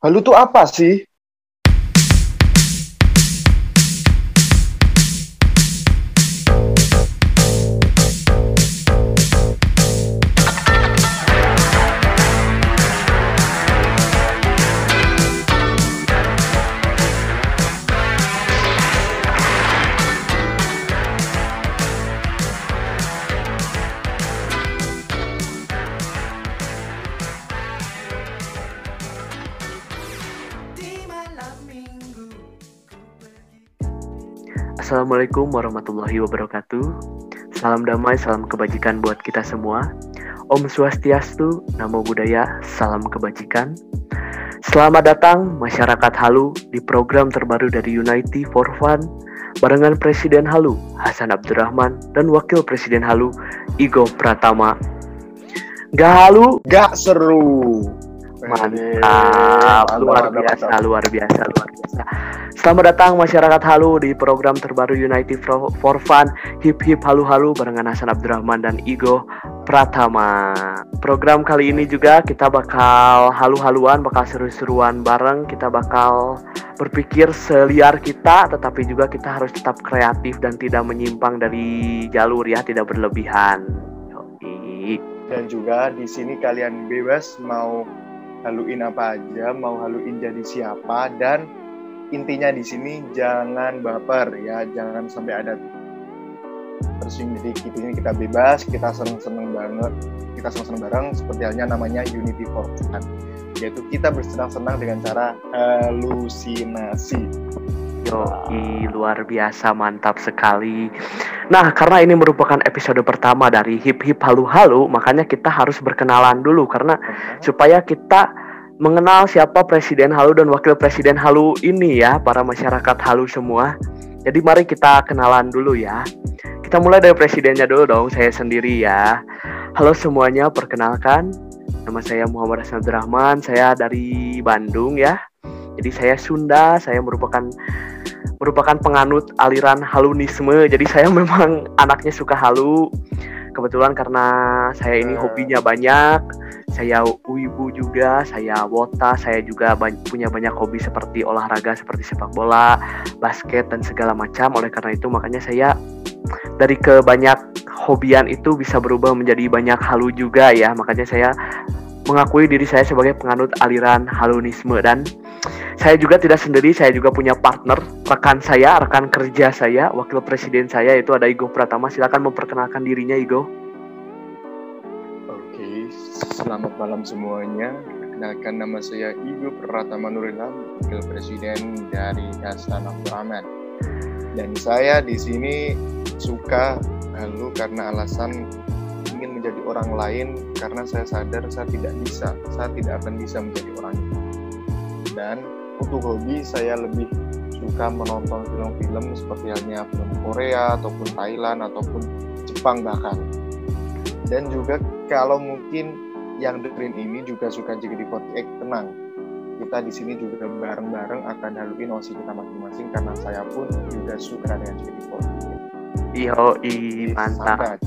Halu tuh apa sih? Assalamualaikum warahmatullahi wabarakatuh. Salam damai, salam kebajikan buat kita semua. Om Swastiastu, Namo Buddhaya, salam kebajikan. Selamat datang masyarakat Halu di program terbaru dari Unity for Fun barengan Presiden Halu Hasan Abdurrahman dan Wakil Presiden Halu Igo Pratama. Gak halu, Gak seru. Mantap, luar biasa, luar biasa, luar biasa. Selamat datang masyarakat Halu di program terbaru United for Fun Hip Hip Halu Halu barengan Hasan Abdurrahman dan Igo Pratama. Program kali ini juga kita bakal halu-haluan, bakal seru-seruan bareng, kita bakal berpikir seliar kita, tetapi juga kita harus tetap kreatif dan tidak menyimpang dari jalur ya, tidak berlebihan. Yoi. Dan juga di sini kalian bebas mau haluin apa aja, mau haluin jadi siapa dan intinya di sini jangan baper ya, jangan sampai ada tersinggung dikit ini. Kita bebas, kita seneng-seneng banget, kita seneng-seneng bareng seperti halnya namanya Unity for Fun yaitu kita bersenang-senang dengan cara halusinasi. Yoi, luar biasa, mantap sekali. Nah, karena ini merupakan episode pertama dari Hip Hip Halu Halu, makanya kita harus berkenalan dulu karena supaya kita mengenal siapa Presiden Halu dan Wakil Presiden Halu ini ya, para masyarakat Halu semua. Jadi mari kita kenalan dulu ya. Kita mulai dari presidennya dulu dong, saya sendiri ya. Halo semuanya, perkenalkan. Nama saya Muhammad Hasan Abdurrahman, saya dari Bandung ya. Jadi saya Sunda, saya merupakan merupakan penganut aliran halunisme. Jadi saya memang anaknya suka halu. Kebetulan karena saya ini hobinya banyak, saya wibu juga, saya wota, saya juga ba punya banyak hobi seperti olahraga seperti sepak bola, basket dan segala macam. Oleh karena itu makanya saya dari kebanyak hobian itu bisa berubah menjadi banyak halu juga ya. Makanya saya mengakui diri saya sebagai penganut aliran halunisme dan saya juga tidak sendiri, saya juga punya partner, rekan saya, rekan kerja saya, wakil presiden saya itu ada Igo Pratama. Silakan memperkenalkan dirinya Igo. Oke, selamat malam semuanya. Perkenalkan nama saya Igo Pratama Nurilam, wakil presiden dari Hasan Abdurrahman. Dan saya di sini suka halu karena alasan ingin menjadi orang lain karena saya sadar saya tidak bisa, saya tidak akan bisa menjadi orang itu. Dan untuk hobi saya lebih suka menonton film-film seperti halnya film Korea ataupun Thailand ataupun Jepang bahkan. Dan juga kalau mungkin yang dengerin ini juga suka JKT48 tenang. Kita di sini juga bareng-bareng akan haluin osi kita masing-masing karena saya pun juga suka dengan JKT48. Yo, mantap.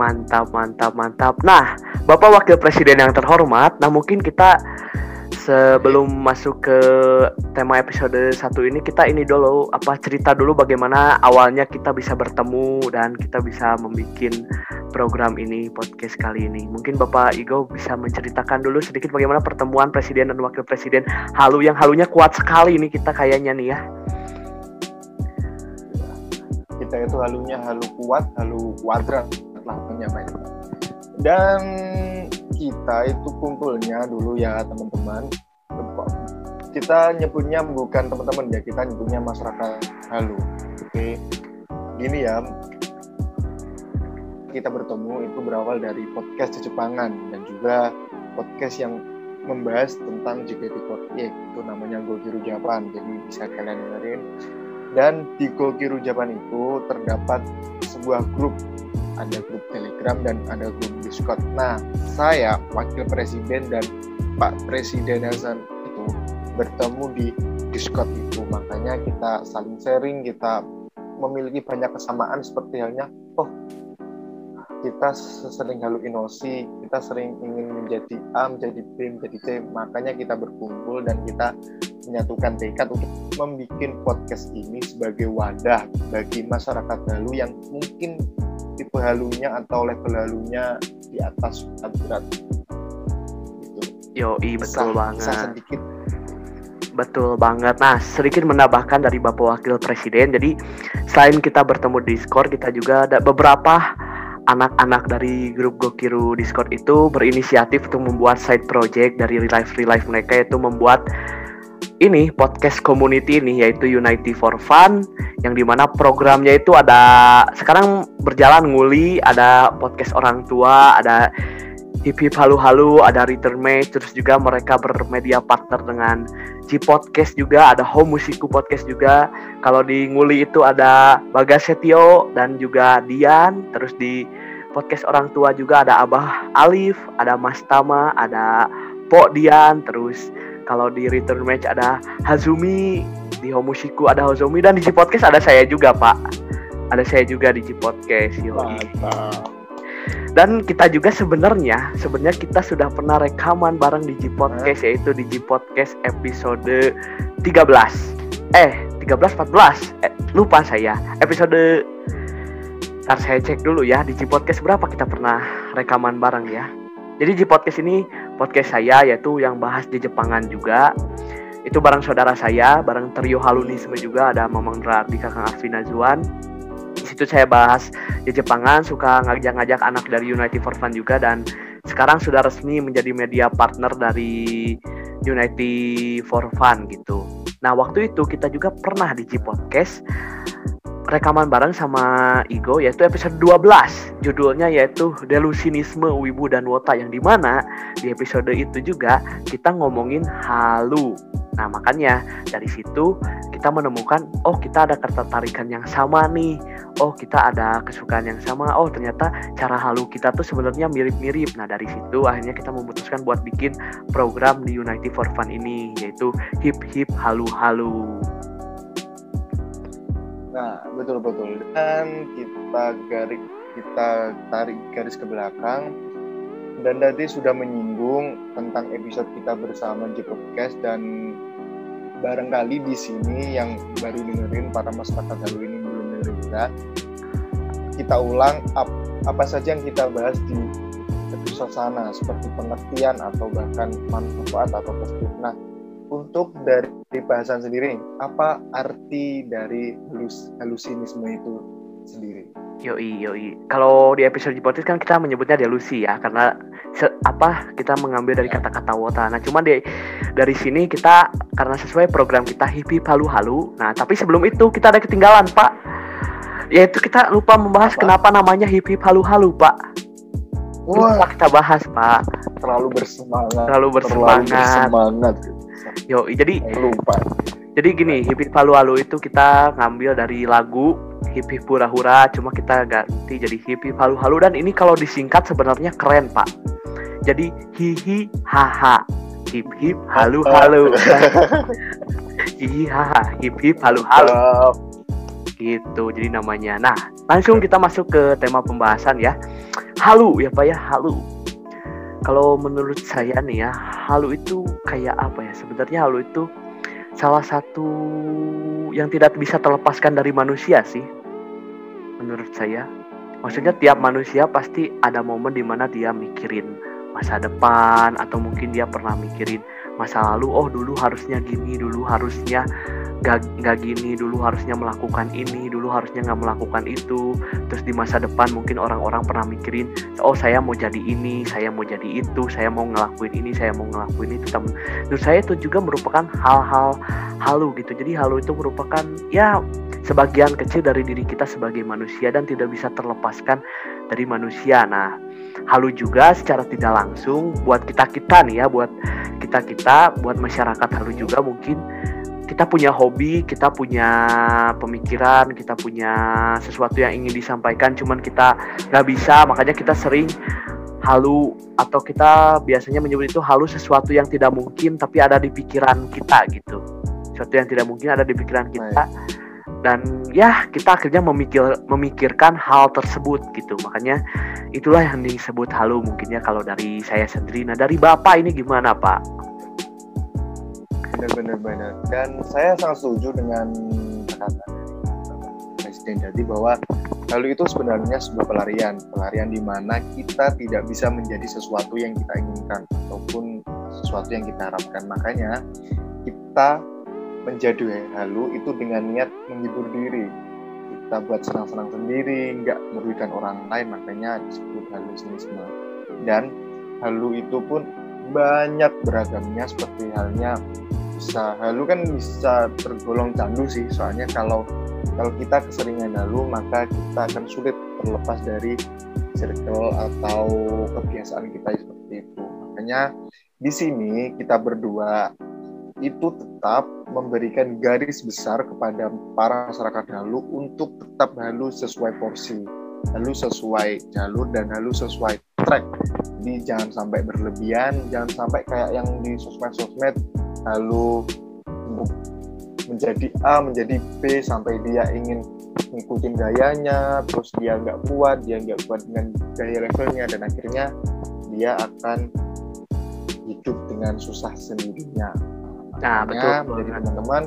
Mantap, mantap, mantap. Nah, Bapak Wakil Presiden yang terhormat, nah mungkin kita sebelum masuk ke tema episode satu ini kita ini dulu apa cerita dulu bagaimana awalnya kita bisa bertemu dan kita bisa membuat program ini podcast kali ini. Mungkin Bapak Igo bisa menceritakan dulu sedikit bagaimana pertemuan presiden dan wakil presiden halu yang halunya kuat sekali ini kita kayaknya nih ya. Kita itu halunya halu kuat, halu kuadrat lah banyak. Dan kita itu kumpulnya dulu ya teman-teman. Kita nyebutnya bukan teman-teman ya kita nyebutnya masyarakat. Halu oke. Gini ya. Kita bertemu itu berawal dari podcast Jepangan dan juga podcast yang membahas tentang JKT48 itu namanya Gokiru Japan. Jadi bisa kalian dengerin. Dan di Gokiru Japan itu terdapat sebuah grup ada grup Telegram dan ada grup Discord. Nah, saya wakil presiden dan Pak Presiden Hasan itu bertemu di Discord itu. Makanya kita saling sharing, kita memiliki banyak kesamaan seperti halnya, oh kita sering halusinasi, kita sering ingin menjadi A, menjadi B, menjadi C. Makanya kita berkumpul dan kita menyatukan tekad untuk membuat podcast ini sebagai wadah bagi masyarakat halu yang mungkin tipe halunya atau level halunya di atas berat. Gitu. Yo, i betul banget. Sedikit Betul banget. Nah, sedikit menambahkan dari Bapak Wakil Presiden. Jadi, selain kita bertemu di Discord, kita juga ada beberapa anak-anak dari grup Gokiru Discord itu berinisiatif untuk membuat side project dari life mereka yaitu membuat ini podcast community ini yaitu Unity for Fun yang di mana programnya itu ada sekarang berjalan nguli ada podcast orang tua ada hip hip halu halu ada return match terus juga mereka bermedia partner dengan G podcast juga ada home musiku podcast juga. Kalau di nguli itu ada Bagas Setio dan juga Dian terus di podcast orang tua juga ada Abah Alif ada Mas Tama ada Pok Dian terus kalau di return match ada Hazumi di home musiku ada Hazumi dan di G podcast ada saya juga pak. Ada saya juga di G podcast Mantap. Dan kita juga sebenarnya sebenarnya kita sudah pernah rekaman bareng di G Podcast yaitu di G Podcast episode 13 eh 13 14 eh, lupa saya. Episode Ntar saya cek dulu ya di G Podcast berapa kita pernah rekaman bareng ya. Jadi G Podcast ini podcast saya yaitu yang bahas di Jepangan juga. Itu bareng saudara saya bareng trio halunisme juga ada Mamang di Kakang Arvin Azwan. Situ saya bahas di Jepangan suka ngajak-ngajak anak dari United for Fun juga dan sekarang sudah resmi menjadi media partner dari United for Fun gitu. Nah waktu itu kita juga pernah di G Podcast rekaman bareng sama Igo yaitu episode 12 judulnya yaitu delusinisme wibu dan wota yang di mana di episode itu juga kita ngomongin halu. Nah makanya dari situ kita menemukan oh kita ada ketertarikan yang sama nih. Oh kita ada kesukaan yang sama. Oh ternyata cara halu kita tuh sebenarnya mirip-mirip. Nah dari situ akhirnya kita memutuskan buat bikin program di United for Fun ini yaitu hip hip halu halu nah betul betul dan kita garis kita tarik garis ke belakang dan tadi sudah menyinggung tentang episode kita bersama J Podcast dan barangkali di sini yang baru dengerin para masyarakat halu ini juga kita ulang ap, apa saja yang kita bahas di episode sana seperti pengertian atau bahkan manfaat atau positif. Nah, untuk dari bahasan sendiri, apa arti dari halus, halusinisme itu sendiri? Yoi, yoi. Kalau di episode podcast kan kita menyebutnya delusi ya, karena se apa kita mengambil dari kata-kata wota. Nah, cuma di dari sini kita karena sesuai program kita hippie halu halu. Nah, tapi sebelum itu kita ada ketinggalan, Pak ya itu kita lupa membahas Apa? kenapa namanya hip hip halu halu pak Wah. lupa kita bahas pak? Terlalu bersemangat. Terlalu bersemangat, terlalu bersemangat. yo jadi lupa. jadi gini hip hip halu halu itu kita ngambil dari lagu hip hip hura hura cuma kita ganti jadi hip hip halu halu dan ini kalau disingkat sebenarnya keren pak. Jadi hihi haha hip hip halu halu. Hihi haha hip hip halu. Halu Gitu, jadi namanya. Nah, langsung kita masuk ke tema pembahasan ya. Halu ya Pak ya, halu. Kalau menurut saya nih ya, halu itu kayak apa ya? Sebenarnya halu itu salah satu yang tidak bisa terlepaskan dari manusia sih. Menurut saya. Maksudnya tiap manusia pasti ada momen di mana dia mikirin masa depan atau mungkin dia pernah mikirin masa lalu oh dulu harusnya gini dulu harusnya gak, gak gini dulu harusnya melakukan ini dulu harusnya nggak melakukan itu. Terus di masa depan mungkin orang-orang pernah mikirin oh saya mau jadi ini saya mau jadi itu saya mau ngelakuin ini saya mau ngelakuin itu. Temen menurut saya itu juga merupakan hal-hal halu gitu. Jadi halu itu merupakan ya sebagian kecil dari diri kita sebagai manusia dan tidak bisa terlepaskan dari manusia. Nah halu juga secara tidak langsung buat kita kita nih ya buat kita kita buat masyarakat halu juga mungkin. Kita punya hobi, kita punya pemikiran, kita punya sesuatu yang ingin disampaikan, cuman kita nggak bisa, makanya kita sering halu atau kita biasanya menyebut itu halu sesuatu yang tidak mungkin tapi ada di pikiran kita gitu, sesuatu yang tidak mungkin ada di pikiran kita. Dan ya kita akhirnya memikir memikirkan hal tersebut gitu. Makanya itulah yang disebut halu mungkinnya kalau dari saya sendiri. Nah dari bapak ini gimana pak? Benar-benar dan saya sangat setuju dengan kata presiden tadi bahwa halu itu sebenarnya sebuah pelarian. Pelarian di mana kita tidak bisa menjadi sesuatu yang kita inginkan ataupun sesuatu yang kita harapkan. Makanya kita menjadi halu itu dengan niat menghibur diri. Kita buat senang-senang sendiri nggak merugikan orang lain makanya disebut halusinisme. Dan halu itu pun banyak beragamnya seperti halnya bisa halu kan bisa tergolong candu sih soalnya kalau kalau kita keseringan halu maka kita akan sulit terlepas dari circle atau kebiasaan kita seperti itu. Makanya di sini kita berdua itu tetap memberikan garis besar kepada para masyarakat halu untuk tetap halu sesuai porsi, halu sesuai jalur dan halu sesuai track. Jadi jangan sampai berlebihan, jangan sampai kayak yang di sosmed-sosmed halu menjadi A menjadi B sampai dia ingin ngikutin gayanya, terus dia nggak kuat, dia nggak kuat dengan gaya levelnya dan akhirnya dia akan hidup dengan susah sendirinya Nah, betul. Jadi teman-teman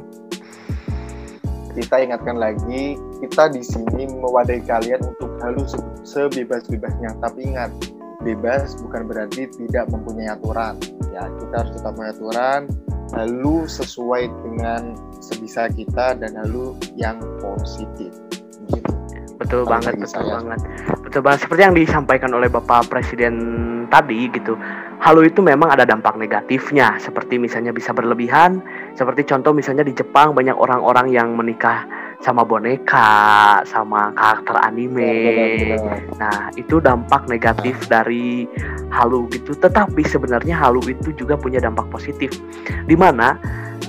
kita ingatkan lagi, kita di sini mewadahi kalian untuk halus sebebas-bebasnya. Tapi ingat, bebas bukan berarti tidak mempunyai aturan. Ya, kita harus tetap aturan, lalu sesuai dengan sebisa kita dan lalu yang positif. Gitu. Betul banget, betul saya. banget. Betul banget. Seperti yang disampaikan oleh Bapak Presiden tadi gitu halu itu memang ada dampak negatifnya seperti misalnya bisa berlebihan seperti contoh misalnya di Jepang banyak orang-orang yang menikah sama boneka sama karakter anime. Nah itu dampak negatif dari halu gitu tetapi sebenarnya halu itu juga punya dampak positif. Di mana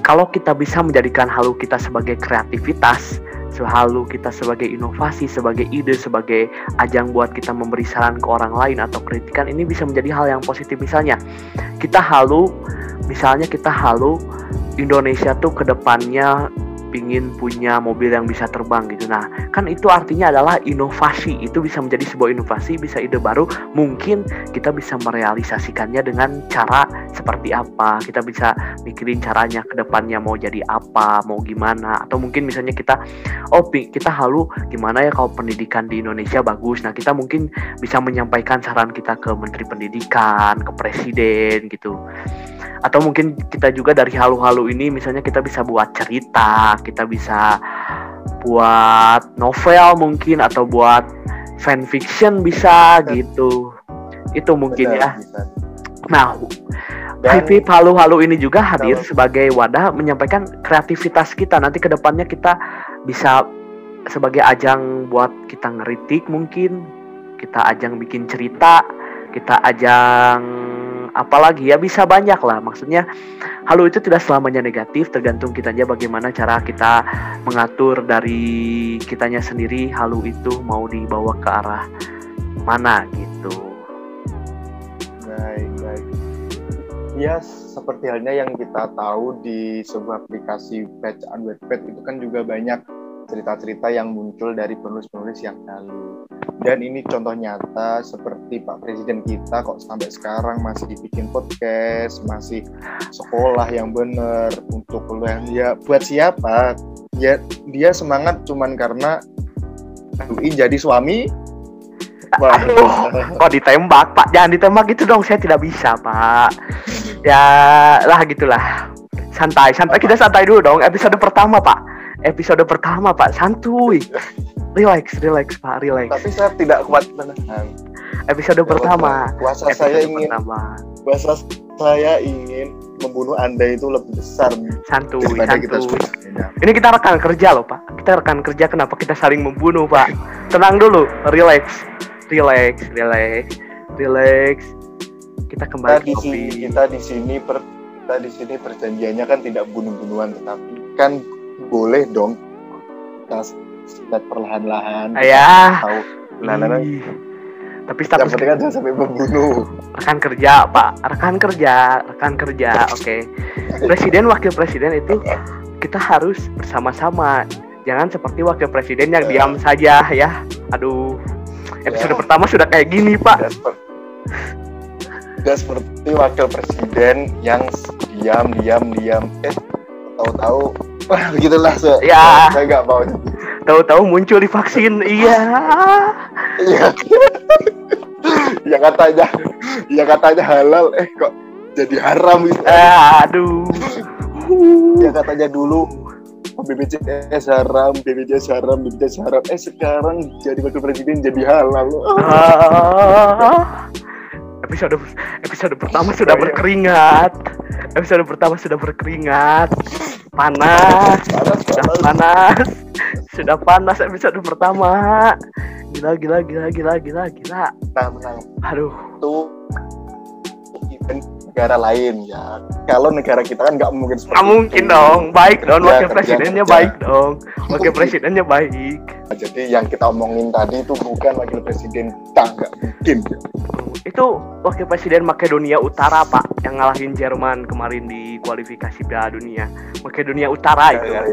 kalau kita bisa menjadikan halu kita sebagai kreativitas selalu kita sebagai inovasi, sebagai ide, sebagai ajang buat kita memberi saran ke orang lain atau kritikan ini bisa menjadi hal yang positif. Misalnya kita halu misalnya kita halu Indonesia tuh ke depannya pingin punya mobil yang bisa terbang gitu. Nah, kan itu artinya adalah inovasi. Itu bisa menjadi sebuah inovasi, bisa ide baru. Mungkin kita bisa merealisasikannya dengan cara seperti apa. Kita bisa mikirin caranya ke depannya mau jadi apa, mau gimana. Atau mungkin misalnya kita, oh kita halu gimana ya kalau pendidikan di Indonesia bagus. Nah, kita mungkin bisa menyampaikan saran kita ke Menteri Pendidikan, ke Presiden gitu atau mungkin kita juga dari halu-halu ini misalnya kita bisa buat cerita kita bisa buat novel mungkin atau buat fan fiction bisa gitu. Itu mungkin ya. bisa. nah TV halu-halu ini juga hadir kalau... sebagai wadah menyampaikan kreativitas kita. Nanti ke depannya kita bisa sebagai ajang buat kita ngeritik mungkin. Kita ajang bikin cerita. Kita ajang apalagi ya bisa banyak lah. Maksudnya halu itu tidak selamanya negatif. Tergantung kitanya bagaimana cara kita mengatur dari kitanya sendiri halu itu mau dibawa ke arah mana gitu. Baik baik. Ya seperti halnya yang kita tahu di sebuah aplikasi Patch and Webpad itu kan juga banyak cerita-cerita yang muncul dari penulis-penulis yang lalu. Dan ini contoh nyata seperti Pak Presiden kita kok sampai sekarang masih dibikin podcast, masih sekolah yang benar untuk kuliah. Ya buat siapa? Ya dia semangat cuman karena UI jadi suami. Wah. Aduh, kok ditembak Pak? Jangan ditembak gitu dong, saya tidak bisa Pak. Ya lah gitulah. Santai, santai kita santai dulu dong. Episode pertama Pak episode pertama Pak santuy relax relax Pak relax. Tapi saya tidak kuat menahan. Episode ya, pertama. kuasa episode saya ingin pertama. kuasa saya ingin membunuh anda itu lebih besar santuy santuy. kita ini kita rekan kerja loh Pak. Kita rekan kerja kenapa kita saling membunuh Pak? Tenang dulu relax. Relax relax relax. Kita kembali kita di sini, kita di sini per kita di sini perjanjiannya kan tidak bunuh-bunuhan tetapi kan boleh dong. Kita start perlahan-lahan ya. tahu. Perlahan-lahan tapi status kan jangan sampai membunuh. Rekan kerja pak. Rekan kerja rekan kerja oke. Okay. presiden wakil presiden itu kita harus bersama-sama. Jangan seperti wakil presiden yang diam saja ya. Aduh. Episode ya. pertama sudah kayak gini pak. Tidak seperti wakil presiden yang diam diam diam. Eh tahu-tahu wah begitulah se ya saya nggak mau. Tahu-tahu muncul di vaksin. Iya. Iya. Ya katanya. Ya katanya halal. Eh kok jadi haram gitu? Aduh. Ya katanya dulu BPJS haram, BPJS haram, BPJS haram. Eh sekarang jadi wakil presiden jadi halal. Ah, episode episode pertama sudah berkeringat. Episode pertama sudah berkeringat. Panas, panas, sudah panas. Sudah panas episode pertama. Gila gila gila gila gila gila. Nah, menang. Aduh. Tuh event negara lain ya. Kalau negara kita kan nggak mungkin seperti Nggak mungkin itu. dong. Baik dong. Ya, wakil presidennya kerja. baik dong. Wakil presidennya baik. Nah, jadi yang kita omongin tadi itu bukan wakil presiden kita nggak mungkin. Ya. Itu wakil presiden Makedonia Utara pak yang ngalahin Jerman kemarin di kualifikasi Piala Dunia. Makedonia Utara ya, itu kan.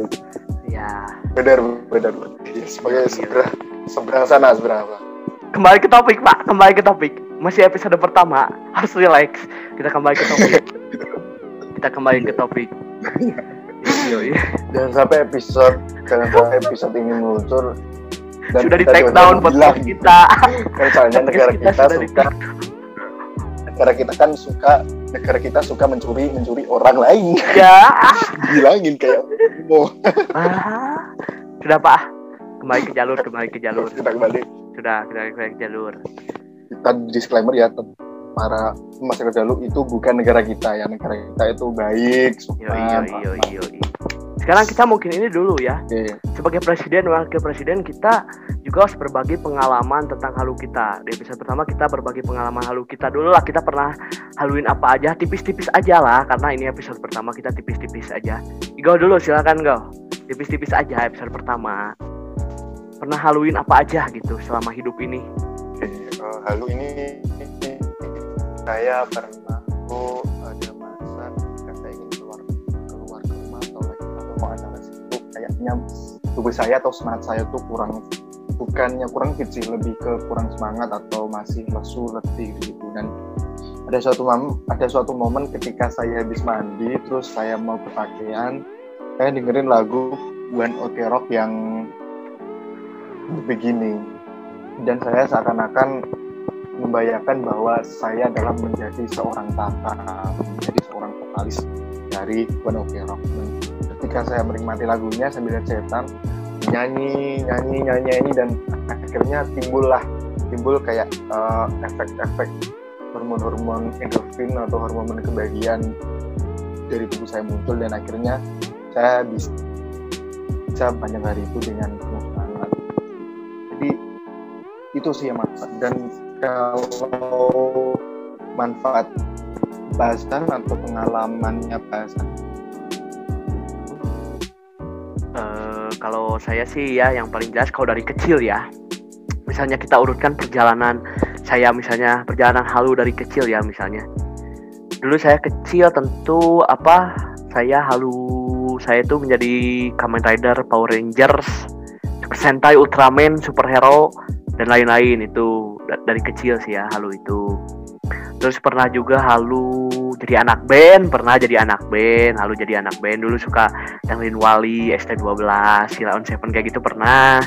Ya. Benar benar. Ya, sebagai seberang seberang sana seberang sana. Kembali ke topik pak. Kembali ke topik. Masih episode pertama. Harus relax. Kita kembali ke topik. Kita kembali ke topik. Jangan sampai episode jangan sampai episode ini muncul dan sudah di take down podcast kita. Kan soalnya negara kita, kita suka negara kita kan suka negara kita suka mencuri mencuri orang lain. Ya. Bilangin kayak oh ah, sudah pak. Kembali ke jalur kembali ke jalur. Sudah kembali sudah kita ke jalur. Kita disclaimer ya para masyarakat Dalu itu bukan negara kita ya. Negara kita itu baik sopan iyo, iyo, iyo, iyo. sekarang kita mungkin ini dulu ya. Okay. sebagai presiden wakil presiden kita juga harus berbagi pengalaman tentang halu kita. Di episode pertama kita berbagi pengalaman halu kita dulu lah. Kita pernah haluin apa aja tipis-tipis aja lah. Karena ini episode pertama kita tipis-tipis aja. Igo dulu silakan go. Tipis-tipis aja episode pertama pernah haluin apa aja gitu selama hidup ini? Uh, halu ini saya pernah aku ada masa ketika saya ingin keluar keluar ke rumah atau lagi atau mau acara situ kayaknya tubuh saya atau semangat saya tuh kurang bukannya kurang fit lebih ke kurang semangat atau masih lesu letih gitu. Dan ada suatu momen ada suatu momen ketika saya habis mandi terus saya mau ke pakaian saya dengerin lagu One Ok Rock yang begini dan saya seakan-akan membayangkan bahwa saya adalah menjadi seorang tata, menjadi seorang vokalis dari One Ok Rock. Dan ketika saya menikmati lagunya sambil setan, nyanyi, nyanyi, nyanyi, nyanyi, dan akhirnya timbullah timbul kayak uh, efek-efek hormon-hormon endorfin atau hormon kebahagiaan dari tubuh saya muncul dan akhirnya saya bisa, bisa banyak hari itu dengan itu sih yang manfaat dan kalau manfaat bahasan atau pengalamannya bahasan? Uh, kalau saya sih ya yang paling jelas kalau dari kecil ya. Misalnya kita urutkan perjalanan saya misalnya perjalanan halu dari kecil ya misalnya. Dulu saya kecil tentu apa saya halu saya itu menjadi Kamen Rider Power Rangers Sentai Ultraman superhero dan lain-lain itu dari kecil sih ya halu itu. Terus pernah juga halu jadi anak band pernah jadi anak band halu jadi anak band. Dulu suka dengerin Wali ST12 Sila on Seven kayak gitu pernah.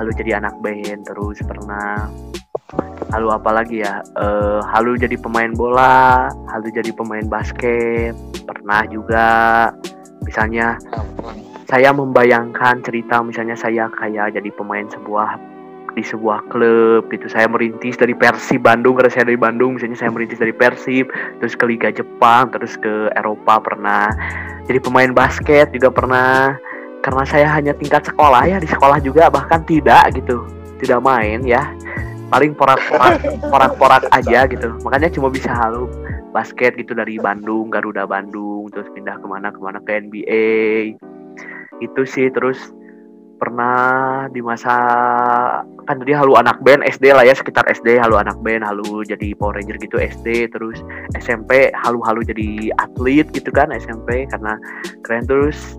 Halu jadi anak band terus pernah. Halu apa lagi ya? Uh, halu jadi pemain bola halu jadi pemain basket pernah juga. Misalnya saya membayangkan cerita misalnya saya kayak jadi pemain sebuah di sebuah klub itu saya merintis dari Persib Bandung karena saya dari Bandung. Misalnya saya merintis dari Persib terus ke Liga Jepang terus ke Eropa pernah jadi pemain basket juga pernah. Karena saya hanya tingkat sekolah ya di sekolah juga bahkan tidak gitu. Tidak main ya. Paling porak-porak porak-porak aja gitu. Makanya cuma bisa halu basket gitu dari Bandung Garuda Bandung terus pindah ke mana ke mana ke NBA itu sih terus pernah di masa kan tadi halu anak band SD lah ya sekitar SD halu anak band halu jadi Power Ranger gitu SD terus SMP halu-halu jadi atlet gitu kan SMP karena keren. Terus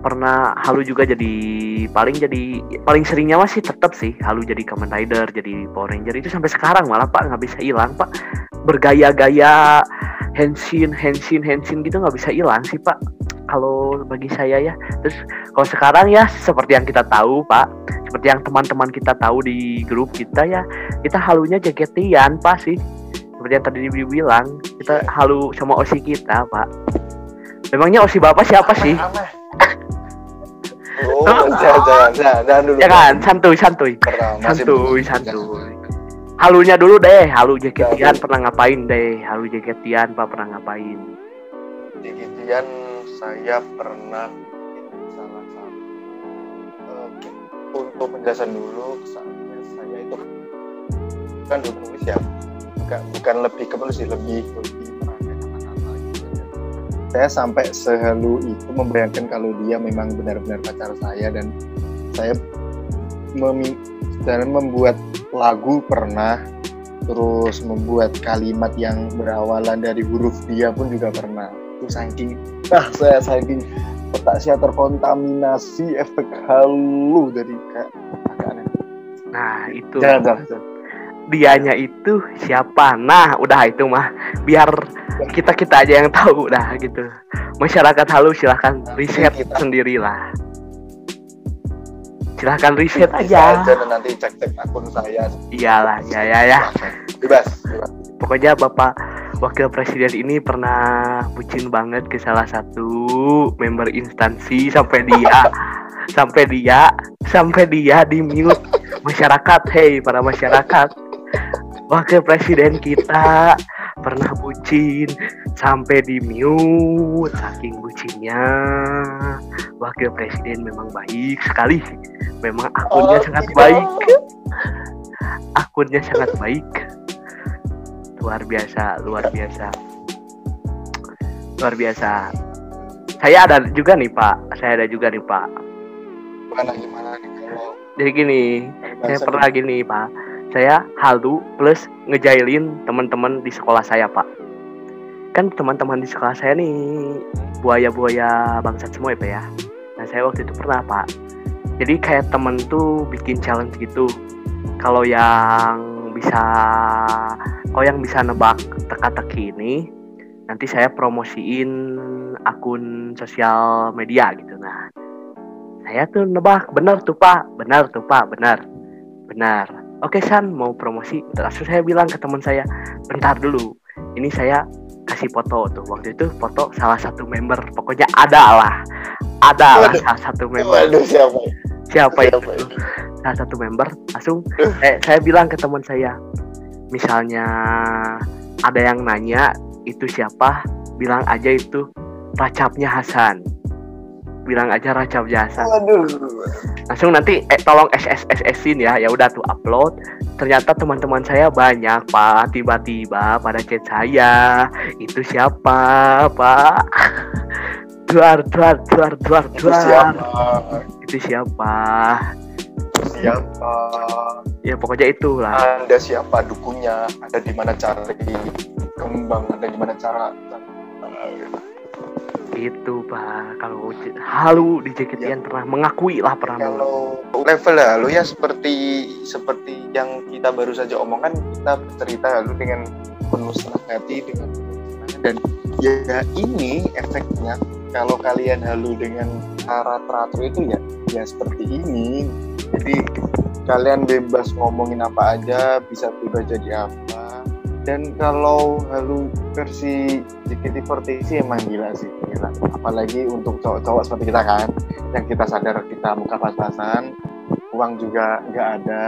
pernah halu juga jadi paling jadi paling seringnya masih tetap sih halu jadi Kamen Rider jadi Power Ranger. Itu sampai sekarang malah pak nggak bisa hilang pak. Bergaya-gaya henshin henshin henshin gitu nggak bisa hilang sih pak kalau bagi saya ya. Terus kalau sekarang ya seperti yang kita tahu pak seperti yang teman-teman kita tahu di grup kita ya kita halunya jaketian pak sih. Seperti yang tadi dibilang kita halu sama osi kita pak. Memangnya osi bapak siapa sih? Oh, jangan, jangan, jangan, jangan dulu. ya kan? Santuy santuy. Pertama, masih santuy santuy. Halunya dulu deh halu jaketian pernah ngapain deh? Halu jaketian pak pernah ngapain? Di Gitian saya pernah bikin salah satu eh, untuk penjelasan dulu saatnya saya itu kan dulu penulis ya bukan, bukan lebih ke penulis sih lebih lebih kata-kata gitu ya. saya sampai sehalu itu membayangkan kalau dia memang benar-benar pacar saya dan saya memi dan membuat lagu pernah terus membuat kalimat yang berawalan dari huruf dia pun juga pernah itu saking ah saya saking otak saya terkontaminasi efek halu dari aneh nah itu. Jangan jangan, jangan. dianya itu siapa? Nah udah itu mah. Biar kita kita aja yang tahu dah gitu. Masyarakat halu silahkan riset Kita. sendirilah silahkan riset aja. aja. Dan nanti cek cek akun saya. Iyalah ya ya ya. Bebas bebas. Pokoknya bapak wakil presiden ini pernah bucin banget ke salah satu member instansi sampai dia sampai dia sampai dia di mute masyarakat. Hey para masyarakat. Wakil presiden kita pernah bucin sampai di mute saking bucinnya. Wakil presiden memang baik sekali. Memang akunnya Oh, sangat tidak. baik. Akunnya sangat baik. Luar biasa luar biasa. Luar biasa. Saya ada juga nih pak. Saya ada juga nih pak. Gimana gimana nih kalau jadi gini saya pernah gini pak saya halu plus ngejailin teman-teman di sekolah saya pak. Kan teman-teman di sekolah saya nih buaya-buaya bangsat semua ya pak ya. Nah saya waktu itu pernah pak. Jadi kayak temen tuh bikin challenge gitu. Kalau yang bisa kalau yang bisa nebak teka-teki ini nanti saya promosiin akun sosial media gitu. Nah saya tuh nebak benar tuh pak. Benar tuh pak. Benar. Benar oke San mau promosi? Langsung saya bilang ke teman saya bentar dulu ini saya kasih foto tuh. Waktu itu foto salah satu member pokoknya ada lah ada lah salah satu member. Waduh siapa? siapa itu? Siapa itu? salah satu member langsung eh, saya bilang ke teman saya misalnya ada yang nanya itu siapa? Bilang aja itu racapnya Hasan bilang aja racapnya Hasan Waduh. langsung nanti eh, tolong SSSSin ya ya udah tuh upload ternyata teman-teman saya banyak pak tiba-tiba pada chat saya itu siapa pak duar duar duar duar Itu duar siapa? itu siapa Siapa? ya pokoknya itulah Anda siapa? Dukunya? Ada di mana cari kembang? Ada di mana cara? Itu pak. Kalau halu di jaketian pernah mengakui lah pernah. Kalau level lalu ya seperti seperti yang kita baru saja omongkan kita bercerita lalu dengan penuh senang hati dengan dan ya ini efeknya kalau kalian halu dengan cara teratur itu ya ya seperti ini. Jadi kalian bebas ngomongin apa aja bisa bebas jadi apa dan kalau halu versi JKT48 sih emang gila sih gila. Apalagi untuk cowok-cowok seperti kita kan yang kita sadar kita muka pas-pasan uang juga nggak ada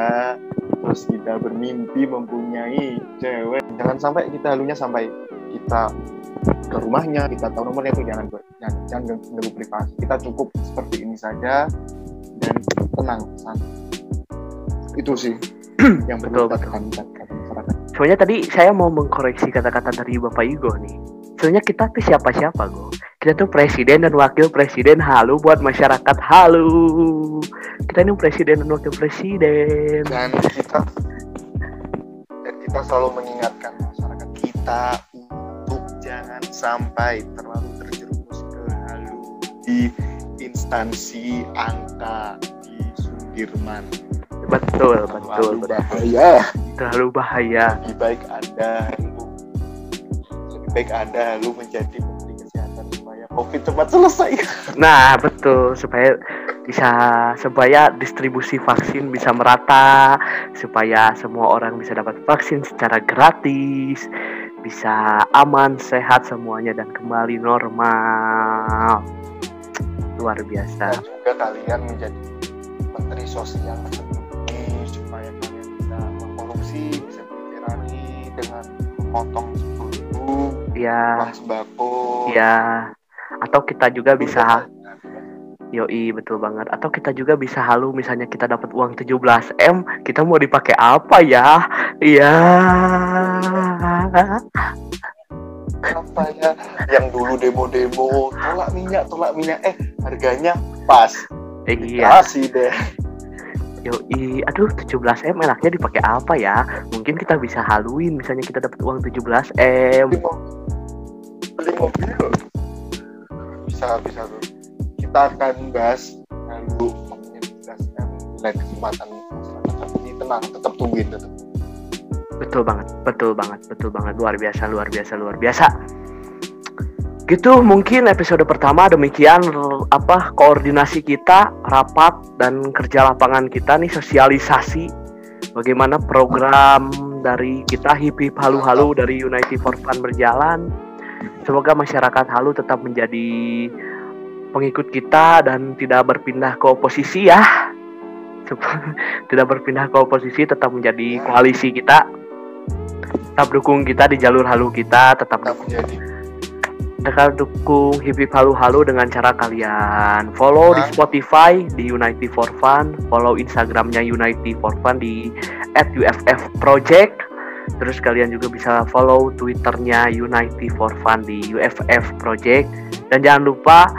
terus kita bermimpi mempunyai cewek. Jangan sampai kita halunya sampai kita ke rumahnya kita tahu nomornya itu jangan jangan, jangan ganggu privasi. Kita cukup seperti ini saja dan tenang santai. Itu sih yang perlu Betul, kita tekankan Soalnya tadi saya mau mengkoreksi kata-kata dari Bapak Igo nih. Soalnya kita tuh siapa-siapa, Go. Kita tuh presiden dan wakil presiden halu buat masyarakat halu. Kita ini presiden dan wakil presiden. dan kita dan kita selalu mengingatkan masyarakat kita untuk jangan sampai terlalu terjerumus ke halu di instansi angka di Sudirman. Betul, betul, Terlalu betul. bahaya. Terlalu bahaya. Lebih baik Anda lu lebih baik Anda lu menjadi menteri kesehatan supaya COVID cepat selesai. Nah, betul supaya bisa supaya distribusi vaksin bisa merata, supaya semua orang bisa dapat vaksin secara gratis, bisa aman, sehat semuanya dan kembali normal. Luar biasa. Dan juga kalian menjadi menteri sosial mengkorupsi, bisa bertirani dengan memotong sepuluh ribu Ya, uang sembako. ya. Atau kita juga bisa Yoi betul banget. Atau kita juga bisa halu Misalnya kita dapat uang 17M Kita mau dipakai apa ya? Iya. Apa ya? Yang dulu demo-demo tolak minyak tolak minyak. Eh harganya pas. Iya. Kasih deh Yoi. Aduh 17M enaknya dipakai apa ya? Mungkin kita bisa haluin Misalnya kita dapat uang 17M beli mobil beli mobil bisa bisa tuh kita akan bahas lalu menjelaskan lain kesempatan tapi tenang tetap tungguin tetap. Betul banget Betul banget Betul banget. Luar biasa Luar biasa Luar biasa Gitu mungkin episode pertama demikian apa koordinasi kita rapat dan kerja lapangan kita nih sosialisasi. Bagaimana program dari kita hip hip halu halu dari United for Fun berjalan. Semoga masyarakat halu tetap menjadi pengikut kita dan tidak berpindah ke oposisi ya. Tidak berpindah ke oposisi tetap menjadi koalisi kita. Tetap dukung kita di jalur halu kita tetap tetap menjadi Dekat dukung hip hip halu halu dengan cara kalian follow di. Spotify di Unity for Fun, follow Instagramnya Unity for Fun di @uff project. Terus kalian juga bisa follow Twitternya Unity for Fun di UFF project. Dan jangan lupa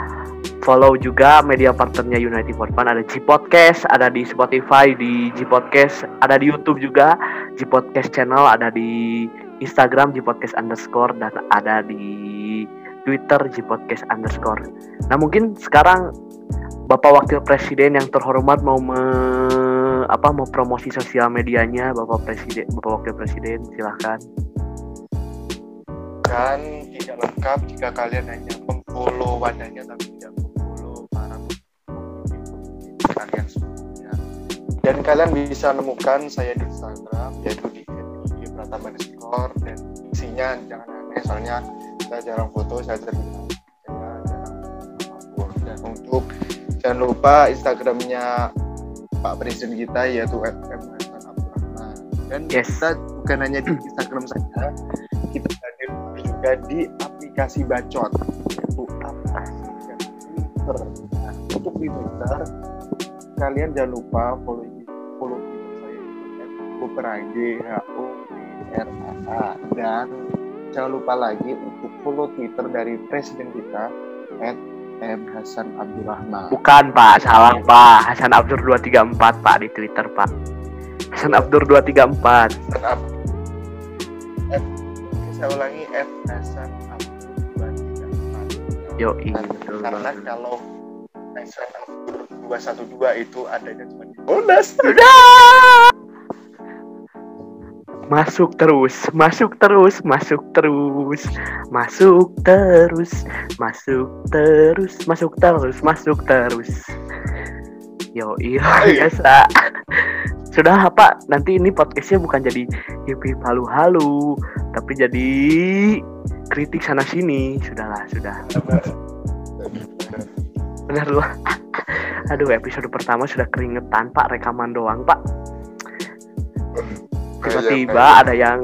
follow juga media partnernya Unity for Fun ada G Podcast, ada di Spotify di G Podcast, ada di YouTube juga G Podcast channel, ada di Instagram G Podcast underscore dan ada di Twitter G Podcast underscore. Nah mungkin sekarang Bapak Wakil Presiden yang terhormat mau me, apa mau promosi sosial medianya Bapak Presiden Bapak Wakil Presiden silahkan. dan tidak lengkap jika kalian hanya memfollow wadahnya tapi tidak memfollow para kalian sebelumnya dan kalian bisa menemukan saya di Instagram yaitu di di Pratama underscore dan isinya jangan aneh soalnya saya jarang foto saya jarang saya jarang upload. Dan untuk jangan lupa Instagramnya Pak Presiden kita yaitu FM Hasan Abdurrahman. Dan Yes. kita bukan hanya di Instagram saja kita hadir juga di aplikasi bacot yaitu aplikasi Twitter nah, untuk di Twitter kalian jangan lupa follow follow Twitter saya itu @buperag h o p r a a dan jangan lupa lagi untuk follow Twitter dari presiden kita M Hasan Abdurrahman Bukan Pak, salah Pak. Hasan Abdur 234 Pak di Twitter Pak. Hasan Abdur 234. dan Ab- F saya ulangi F Hasan Abdur 234 Yo, karena kalau Hasan Abdur 212 itu adanya cuma di Monas Masuk terus, masuk terus, masuk terus, masuk terus, masuk terus, masuk terus, masuk terus. Yo, iya biasa. Sudah apa? Nanti ini podcastnya bukan jadi hip hip halu halu, tapi jadi kritik sana sini. Sudahlah, sudah. Benar loh. Aduh, episode pertama sudah keringetan Pak, rekaman doang Pak. Tiba-tiba ada yang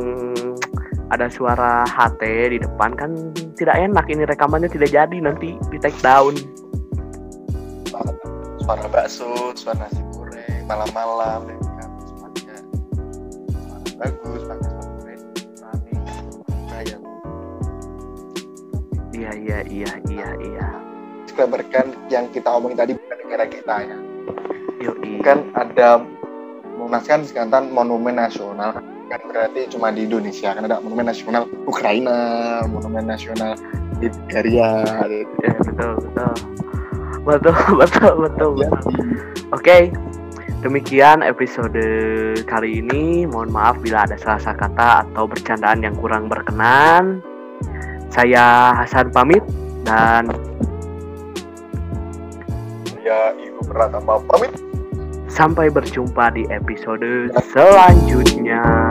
ada suara HT di depan kan tidak enak ini rekamannya tidak jadi nanti di take down. Suara, suara bakso, suara nasi goreng, malam-malam, ya kan, semuanya suara bagus, pakai suara goreng, rame, kayak iya iya iya iya iya. Disclaimer kan yang kita omongin tadi bukan negara kita ya, yoi. Kan ada Monas kan disebutkan monumen nasional kan. Berarti cuma di Indonesia kan ada monumen nasional Ukraina, monumen nasional di Bulgaria, gitu. Ya, betul betul. Betul betul betul betul. Oke demikian episode kali ini. Mohon maaf bila ada salah kata atau bercandaan yang kurang berkenan. Saya Hasan pamit dan saya Ibu Pratama pamit Sampai berjumpa di episode selanjutnya.